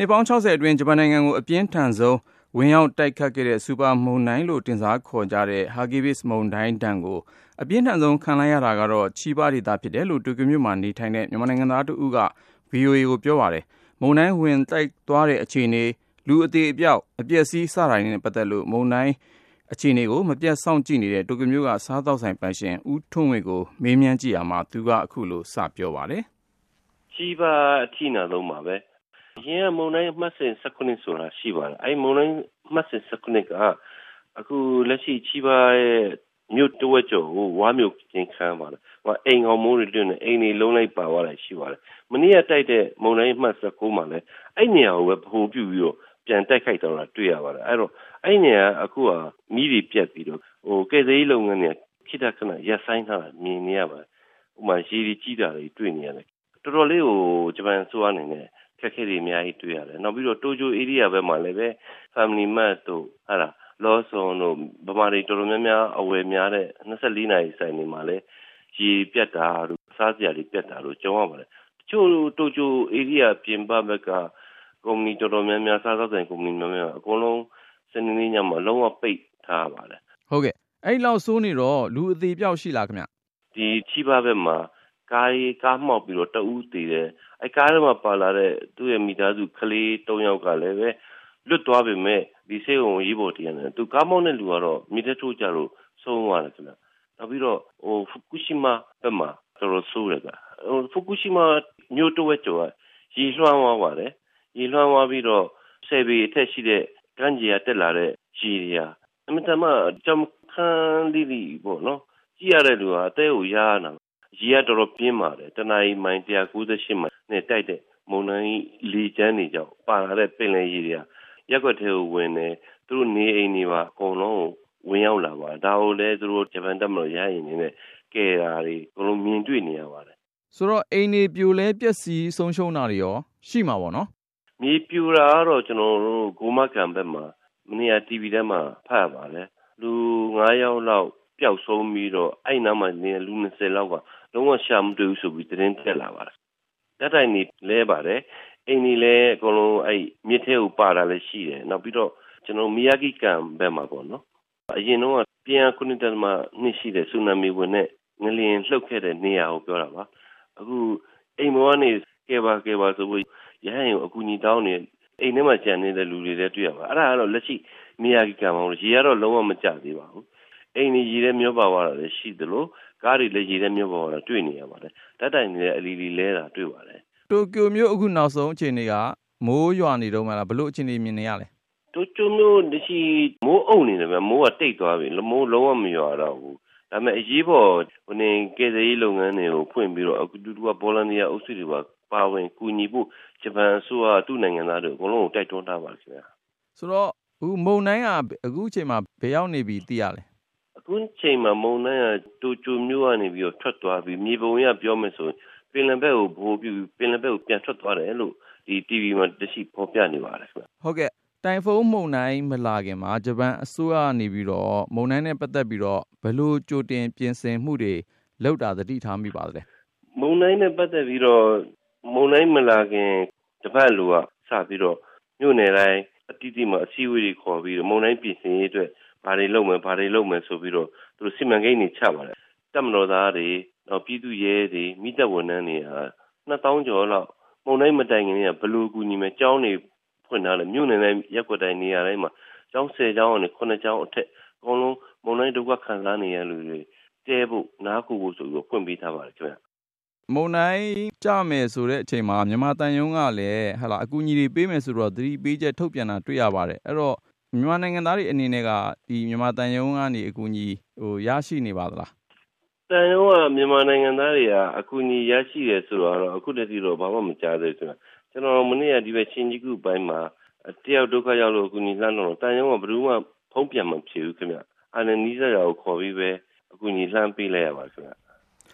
နှစ်ပေါင်း60အတွင်း ဂျပန်နိုင်ငံကို အပြင်းထန်ဆုံး ဝင်ရောက်တိုက်ခတ်ခဲ့တဲ့ စူပါမုန်တိုင်းလို့ တင်စားခေါ်ကြတဲ့ Hagibis မုန်တိုင်းဒဏ်ကို အပြင်းထန်ဆုံး ခံလိုက်ရတာကတော့ချီးပါးဒေသဖြစ်တယ်လို့ တိုကျိုမြို့မှာနေထိုင်တဲ့ မြန်မာနိုင်ငံသားတဦးက VOA ကို ပြောပါတယ်။မုန်တိုင်းဝင်တိုက်သွားတဲ့ အခြေအနေ၊လူအသေအပျောက် အပျက်အစီး စတာတွေနဲ့ ပတ်သက်လို့ မုန်တိုင်းအခြေအနေကို မပြတ်စောင့်ကြည့်နေတဲ့ တိုကျိုမြို့က စားသောက်ဆိုင်ပိုင်ရှင် ဦးထွန်းဝေကို မေးမြန်းကြည့်ရာမှာ သူက အခုလို စပြောပါတယ်။ချီးပါးအထိနာဆုံးပါပဲ အရင်ကမုန်တိုင်းအမှတ်စဉ်19ဆိုတာရှိပါတယ်အဲ့မုန်တိုင်းအမှတ်စဉ်19ကအခုလက်ရှိချီပါရဲ့မြို့တဝက်ကျော်ကိုဝါမျိုးချင်းခံပါတယ်။ဟိုအိမ်အောင်မိုးတွေတွင်းနေအိမ်တွေလုံးလိုက်ပါသွားတာရှိပါတယ်။မနေ့ကတိုက်တဲ့မုန်တိုင်းအမှတ်19မှာလည်းအဲ့နေရာကိုပဲဗဟိုပြုပြီးတော့ပြန်တိုက်ခိုက်တော့တာတွေ့ရပါတယ်။အဲ့တော့အဲ့နေရာအခုကမိတွေပြက်ပြီးတော့ဟိုကဲသေးလုပ်ငန်းတွေခိတခဏရပ်ဆိုင်းထားတာမြင်နေရပါတယ်။ဥပမာရေကြီးကြီးတာတွေတွေ့နေရတယ်။တော်တော်လေးကိုဂျပန်ဆိုအနေနဲ့ ခက်ခဲတွေအများကြီးတွေ့ရတယ်။နောက်ပြီးတော့တိုကျို area ဘက်မှာလည်းပဲ Family Mart တို့ဟာလား Lawson တို့ဗမာတွေတော်တော်များများအဝယ်များတဲ့24နာရီဆိုင်တွေမှာလည်းရေပြတ်တာတို့စားစရာတွေပြတ်တာတို့ကြုံရပါတယ်။တချို့တိုကျို area ပြင်ပဘက်ကကုမ္ပဏီတော်တော်များများစားသောက်ဆိုင်ကုမ္ပဏီများများအကုန်လုံးစနေနေ့ညမှာလုံးဝပိတ်ထားပါတယ်။ဟုတ်ကဲ့အဲ့လောက်ဆိုးနေတော့လူအသေးပြောက်ရှိလားခင်ဗျ။ဒီချီပါဘက်မှာ ကားကြီးကားမှောက်ပြီးတော့တအူးသေးတယ်အဲကားထဲမှာပါလာတဲ့သူ့ရဲ့မိသားစုကလေး၃ယောက်ကလည်းပဲလွတ်သွားပေမဲ့ဒီဆေးရုံရေးပေါ်တင်ရတယ်သူကားမောင်းတဲ့လူကတော့မိတဲ့ထိုးကြလို့ဆုံးသွားတယ်ခင်ဗျနောက်ပြီးတော့ဟိုဖူကူရှီမာဘက်မှာတော်တော်ဆိုးတယ်ကဟိုဖူကူရှီမာမြို့တဝက်ကျော်ကရေလွှမ်းသွားပါတယ်ရေလွှမ်းသွားပြီးတော့ဆယ်ပေအထက်ရှိတဲ့ကမ်းခြေကတက်လာတဲ့ရေတွေဟာအမှန်တမ်းကြမ်းခန်းလေးတွေပေါ့နော်ကြည့်ရတဲ့လူကအသေးကိုရားနာ ရေကတော်တော်ပြင်းပါတယ်တနအီမိုင်198မိုင်နဲ့တိုက်တဲ့မုန်တိုင်းလေချမ်းတွေကြောင့်ပါလာတဲ့ပင်လယ်ရေတွေကရက်ွက်ထဲကိုဝင်တယ်သူတို့နေအိမ်တွေပါအကုန်လုံးဝင်ရောက်လာပါဒါကိုလည်းသူတို့ဂျပန်တပ်မတော်ရရင်နေနဲ့ကဲတာတွေအကုန်လုံးမြင်တွေ့နေရပါတယ်ဆိုတော့အိမ်တွေပြိုလဲပျက်စီးဆုံးရှုံးတာတွေရောရှိမှာပေါ့နော်မြေပြိုတာကတော့ကျွန်တော်တို့ဂိုမကန်ဘက်မှာမနေ့က TV ထဲမှာဖတ်ပါတယ်လူ9ယောက်လောက်ပျောက်ဆုံးပြီးတော့အဲ့နားမှာနေလူ20လောက်က လုံးဝရှာမတွေ့ဘူးဆိုပြီးသတင်းတက်လာပါတယ်။တက်တိုင်နေလဲပါတယ်။အိမ်ကြီးလည်းအကုန်လုံးအဲ့မြစ်ထဲကိုပါတာလည်းရှိတယ်။နောက်ပြီးတော့ကျွန်တော်မီယာဂီကန်ဘက်မှာပေါ့နော်။အရင်တော့ပြန်ခုနှစ်တမနှစ်ရှိတဲ့ဆူနာမီဝင်နဲ့ငလျင်လှုပ်ခဲ့တဲ့နေရာကိုပြောတာပါ။အခုအိမ်ပေါ်ကနေကဲပါကဲပါဆိုပြီးရဟန်းကိုအကူအညီတောင်းနေအိမ်ထဲမှာကြံနေတဲ့လူတွေလည်းတွေ့ရပါအဲ့ဒါကတော့လက်ရှိမီယာဂီကန်မှာရေကတော့လုံးဝမကျသေးပါဘူး အိမ်ကြီးရေထဲမျောပါသွားတာလည်းရှိသလိုကားတွေလည်းရေထဲမျောပါသွားတာတွေ့နေရပါတယ်ဓာတ်တိုင်တွေလည်းအလီလီလဲတာတွေ့ပါတယ်တိုကျိုမြို့အခုနောက်ဆုံးအခြေအနေကမိုးရွာနေတော့မှလားဘလို့အခြေအနေမြင်နေရလဲတိုကျိုမြို့တရှိမိုးအုံနေတယ်ဗျမိုးကတိတ်သွားပြီမိုးလုံးဝမရွာတော့ဘူးဒါပေမဲ့အရေးပေါ်ဟိုနေကယ်ဆယ်ရေးလုပ်ငန်းတွေကိုဖွင့်ပြီးတော့အခုတူတူကဘောလန်နီယာအုပ်စုတွေပါပါဝင်ကူညီဖို့ဂျပန်အစိုးရသူ့နိုင်ငံသားတွေအကုန်လုံးကိုတိုက်တွန်းထားပါခင်ဗျာဆိုတော့အခုမုံတိုင်းကအခုအချိန်မှာဘယ်ရောက်နေပြီသိရလဲအ ခုချိန်မှာမုန်တိုင်းကတိုကျိုမြို့ကနေပြီးတော့ထွက်သွားပြီးမြေပုံရပြောမယ်ဆိုရင်ပင်လယ်ဘက်ကိုဘိုးပြူပင်လယ်ဘက်ကိုပြန်ထွက်သွားတယ်လို့ဒီ TV မှာတရှိဖော်ပြနေပါတယ်ခင်ဗျဟုတ်ကဲ့တိုင်ဖုန်းမုန်တိုင်းမလာခင်မှာဂျပန်အစိုးရကနေပြီးတော့မုန်တိုင်းနဲ့ပတ်သက်ပြီးတော့ဘယ်လိုကြိုတင်ပြင်ဆင်မှုတွေလုပ်တာသတိထားမိပါသလဲမုန်တိုင်းနဲ့ပတ်သက်ပြီးတော့မုန်တိုင်းမလာခင်တပတ်လိုကစပြီးတော့မြို့နယ်တိုင်းအတိအကျမှာအစည်းအဝေးတွေခေါ်ပြီးတော့မုန်တိုင်းပြင်ဆင်ရေးအတွက် ဘာတွေလုပ်မယ်ဘာတွေလုပ်မယ်ဆိုပြီးတော့သူတို့စီမံကိန်းတွေချပါတယ်တက်မတော်သားတွေနောက်ပြည်သူရဲတွေမိသက်ဝန်ထမ်းတွေဟာ2000ကျော်လောက်မုံတိုင်းမတိုင်ခင်ကဘလူကူညီမယ်ကျောင်းတွေဖွင့်ထားတယ်မြို့နယ်တိုင်းရက်ွက်တိုင်းနေရာတိုင်းမှာကျောင်း10ကျောင်းနဲ့9ကျောင်းအထက်အကုန်လုံးမုံတိုင်းဒုက္ခခံစားနေရလူတွေတဲဖို့နားခုဖို့ဆိုပြီးဖွင့်ပေးထားပါတယ်ခင်ဗျမုံတိုင်းကြမယ်ဆိုတဲ့အချိန်မှာမြန်မာတန်ယုံကလည်းဟလာအကူအညီတွေပေးမယ်ဆိုတော့သတိပေးချက်ထုတ်ပြန်တာတွေ့ရပါတယ်အဲ့တော့ မြန်မာနိုင်ငံသားတွေအနေနဲ့က ဒီမြန်မာတန်ယုံကနေ အကူအညီဟိုရရှိနေပါသလားတန်ယုံကမြန်မာနိုင်ငံသားတွေက အကူအညီရရှိတယ်ဆိုတော့အခုတည်းကတော့ဘာမှမကြားသေးဘူးကျွန်တော်မနေ့ကဒီဘက်ချင်းကြီးခုပိုင်းမှာတယောက်ဒုက္ခရောက်လို့အကူအညီလှမ်းတော့တန်ယုံကဘယ်သူမှဖုံးပြန်မဖြစ်ဘူးခင်ဗျအဲ့ဒါနီးစပ်ရာကိုခေါ်ပြီးပဲအကူအညီလှမ်းပေးလိုက်ရပါခင်ဗျ